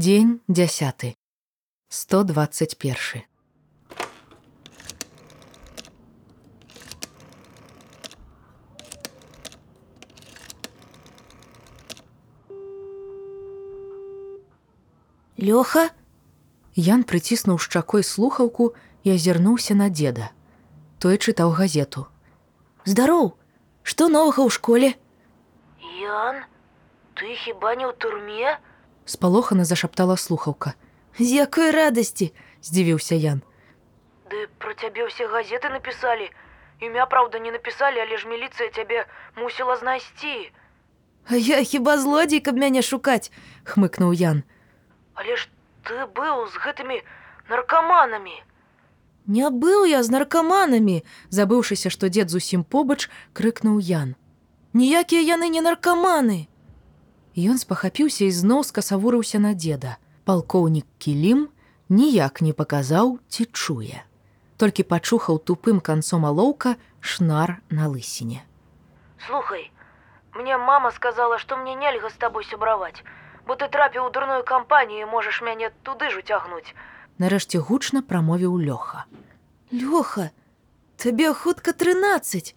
Дзень 10. 121. Лёха, Ян прыціснуў шчакой слухаўку і азірнуўся на дзеда. Той чытаў газету. здароў, што новага ў школе? Ян, ты хіба не ў турме? Спалохана зашаптала слухаўка. З якой радасці, Здзівіўся Ян. Ды пра цябе ўсе газеты напісалі. Імя, праўда, не напісалі, але ж міліцыя цябе мусіла знайсці. А я хіба злодзей, каб мяне шукаць, хмыкнуў Ян. Але ж ты быў з гэтымі наркаманамі. Не быў я з наркаманамі, Забыўшыся, што дзед зусім побач, крыкнуў Ян. ніякія яны не наркаманы. Ён спахапіўся і зноў скасавурыўся на дзеда. Палкоўнік кілім ніяк не паказаў, ці чуе. Толькі пачухаў тупым канцом алоўка шнар на лысіне. Слухай, мне мама сказала, што мне нельга з табой сябраваць, бо ты трапіў у дурную кампанію, і можаш мяне туды ж уцягнуць. Нарэшце гучна прамовіў лёха. Лёха, табе хутка 13.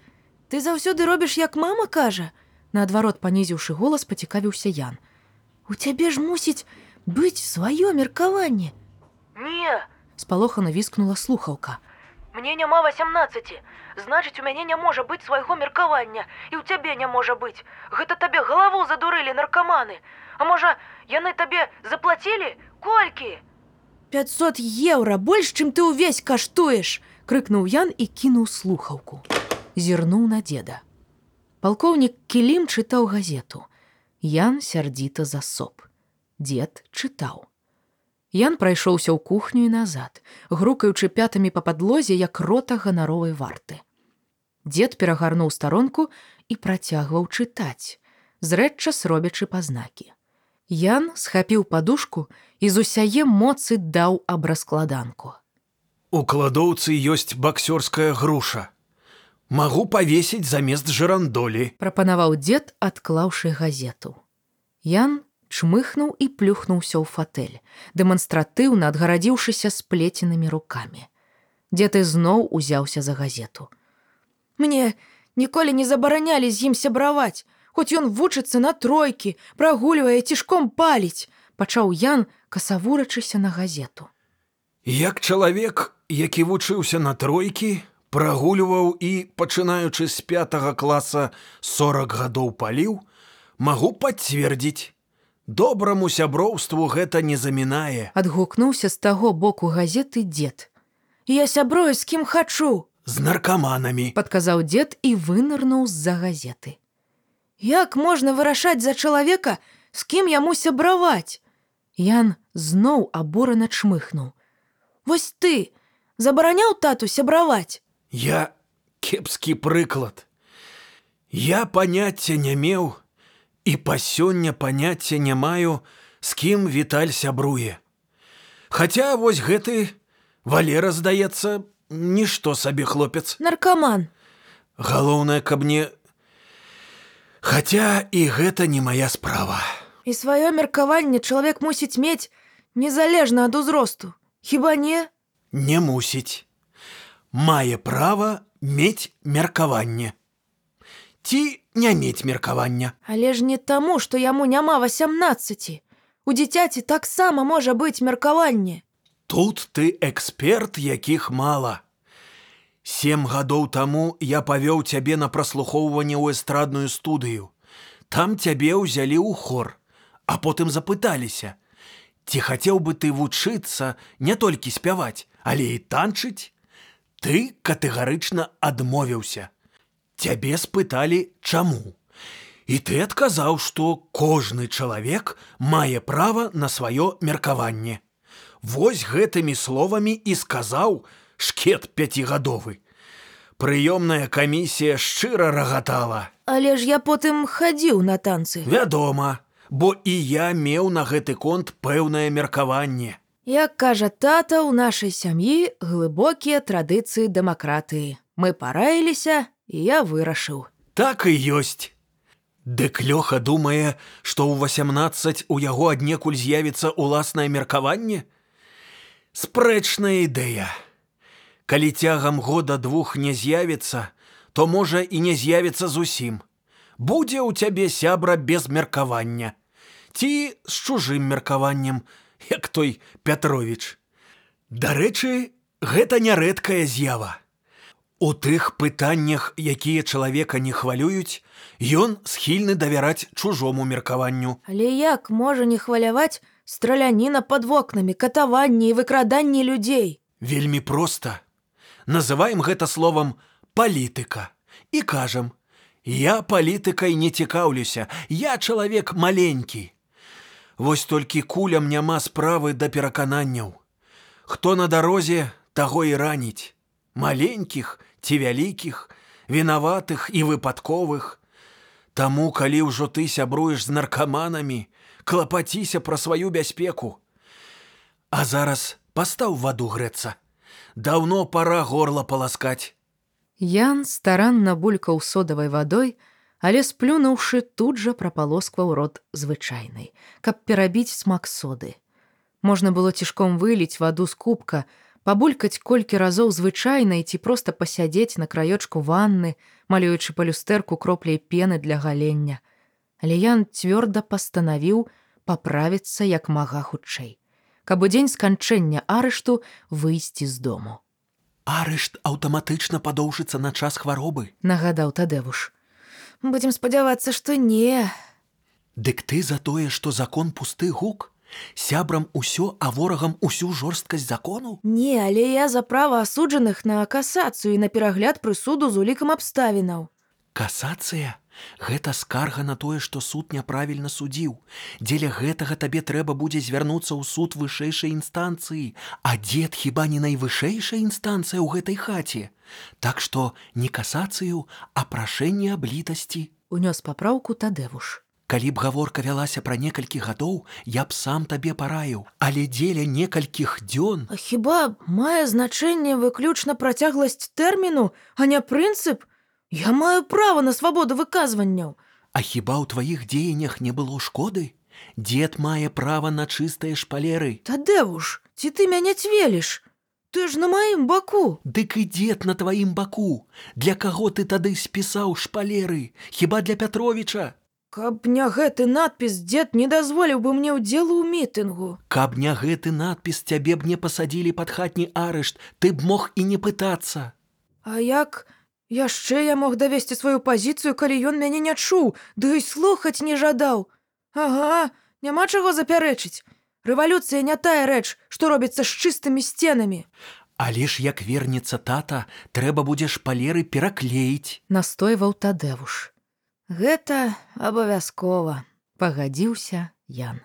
Ты заўсёды робіш, як мама кажа. Наадварот панізіўшы голас пацікавіўся Ян. У цябе ж мусіць быць сваё меркаванне. Не, Спалохана віскнула слухаўка. мне няма 18. Значыць, у мяне не можа быць свайго меркавання, і ў цябе не можа быць. Гэта табе галаву задурылі наркаманы. А можа, яны табе заплацілі колькі? 500 еўра больш, чым ты ўвесь каштуеш. крыкнуў Ян і кінуў слухаўку. Зірнуў на дзеда. Палкоўнік кілім чытаў газету. Ян сярдзіта засоп. Дзед чытаў. Ян прайшоўся ў кухню і назад, грукаючы пятамі па падлозе як рота ганаровай варты. Дзед перагарнуў старонку і працягваў чытаць, зрэдча робячы пазнакі. Ян схапіў падушку і з усяе моцы даў аб раскладанку. У кладоўцы ёсць баксёрская груша. Магу павесіць замест жырандолі. прапанаваў дзед, адклаўшы газету. Ян чмыхнуў і плюхнуўся ў фатэль, дэманстратыўна адгарадзіўшыся сплеценымі рукамі. Дзед ізноў узяўся за газету. Мне ніколі не забаранялі з ім сябраваць, хоць ён вучыцца на тройкі, прагульвае цішком паліць, Пачаў Ян, касавурачыся на газету. Як чалавек, які вучыўся на тройкі, прагульваў і, пачынаючы з пятага класа 40 гадоў паліў, магу пацвердзіць. Добраму сяброўству гэта не замінае. Адгукнуўся з таго боку газеты дзед. Я сябрую з кім хачу. З наркаманамі. Падказаў дзед і вынырнуў з-за газеты. Як можна вырашаць за чалавека, з кім яму сябраваць? Ян зноў аборана чмыхнуў. Вось ты забараняў тату сябраваць. Я кепскі прыклад. Я паняцця не меў і па сёння паняцця не маю, з кім Віталь сябруе. Хаця вось гэты Валера здаецца, нішто сабе хлопец. Наркаман. Галоўнае, каб мне Хаця і гэта не моя справа. І сваё меркаванне чалавек мусіць мець незалежна ад узросту. Хіба не? Не мусіць. Мае права мець меркаванне. Ці не мець меркавання. Але ж не таму, што яму няма 18. У дзіцяці таксама можа быць меркаванне. Тут ты эксперт, якіх мала. Сем гадоў таму я павёў цябе на праслухоўванне ў эстрадную студыю. Там цябе ўзялі ў хор, а потым запыталіся: Ці хацеў бы ты вучыцца не толькі спяваць, але і танчыць? Ты катэгарычна адмовіўся. Цябе спыталі, чаму. І ты адказаў, што кожны чалавек мае права на сваё меркаванне. Вось гэтымі словамі і сказаў шкет пяцігадовы. Прыёмная камісія шчыра рагатала. Але ж я потым хадзіў на танцы. Вядома, бо і я меў на гэты конт пэўнае меркаванне. Як кажа тата, у нашай сям'і глыбокія традыцыі дэмакратыі. Мы параіліся, і я вырашыў. Так і ёсць. Дык лёха думае, што ў 18 у яго аднекуль з'явіцца ўласнае меркаванне? Спрэчная ідэя. Калі цягам года двух не з'явіцца, то можа і не з'явіцца зусім. Будзе ў цябе сябра без меркавання. Ці з чужым меркаваннем, як той Пятровіч. Дарэчы, гэта нярэдкая з'ява. У тых пытаннях, якія чалавека не хвалююць, ён схільны давяраць чужому меркаванню. Але як можа не хваляваць страляніна пад вокнамі, катаванні і выкраданні людзей? Вельмі проста. Называем гэта словам палітыка і кажам: Я палітыкай не цікаўлюся, я чалавек маленькі. Вось толькі кулям няма справы да перакананняў. Хто на дарозе, таго і раніць. Маленькіх ці вялікіх, вінаватых і выпадковых. Таму, калі ўжо ты сябруеш з наркаманамі, клапаціся пра сваю бяспеку. А зараз пастаў ваду грэцца. Даўно пара горла паласкаць. Ян старанна булькаў содавай вадой, але сплюнуўшы тут жа прапалоскваў рот звычайнай, каб перабіць смак соды. Можна было цішком выліць ваду з кубка, пабулькаць колькі разоў звычайнай ці проста пасядзець на краёчку ванны, малюючы па люстэрку кропляй пены для галення. Але Ян цвёрда пастанавіў паправіцца як мага хутчэй, каб у дзень сканчэння арышту выйсці з дому. Арышт аўтаматычна падоўжыцца на час хваробы. Нагадаў Тадэвуш. Будзем спадзявацца, што не. Дык ты за тое, што закон пусты гук, сябрам усё, а ворагам усю жорсткасць закону? Не, але я за права асуджаных на касацыю і на перагляд прысуду з улікам абставінаў. Касацыя? Гэта скарга на тое, што суд няправільна судзіў. Дзеля гэтага табе трэба будзе звярнуцца ў суд вышэйшай інстанцыі, а дзед хіба не найвышэйшая інстанцыя ў гэтай хаце. Так што не касацыю, а прашэнне аб літасці. Унёс папраўку Тадэвуш. Калі б гаворка вялася пра некалькі гадоў, я б сам табе параіў, але дзеля некалькіх дзён хіба мае значэнне выключна працягласць тэрміну, а не прынцып? Я маю права на свабоду выказванняў. А хіба ў тваіх дзеяннях не было шкоды? Дзед мае права на чыстыя шпалеры. Тадэвуш, ці ты мяне цвеліш? Ты ж на маім баку. Дык і дзед на тваім баку. Для каго ты тады спісаў шпалеры? Хіба для Пятровіча? Каб не гэты надпіс дзед не дазволіў бы мне ўдзелу ў мітынгу. Каб не гэты надпіс цябе б не пасадзілі пад хатні арышт, ты б мог і не пытацца. А як яшчэ я мог давесці сваю пазіцыю, калі ён мяне не чуў, ды і слухаць не жадаў. Ага, няма чаго запярэчыць. Рэвалюцыя не тая рэч, што робіцца з чыстымі сценамі. Але ж як вернецца тата, трэба будзе шпалеры пераклеіць. Настойваў Тадэвуш. Гэта абавязкова. Пагадзіўся Ян.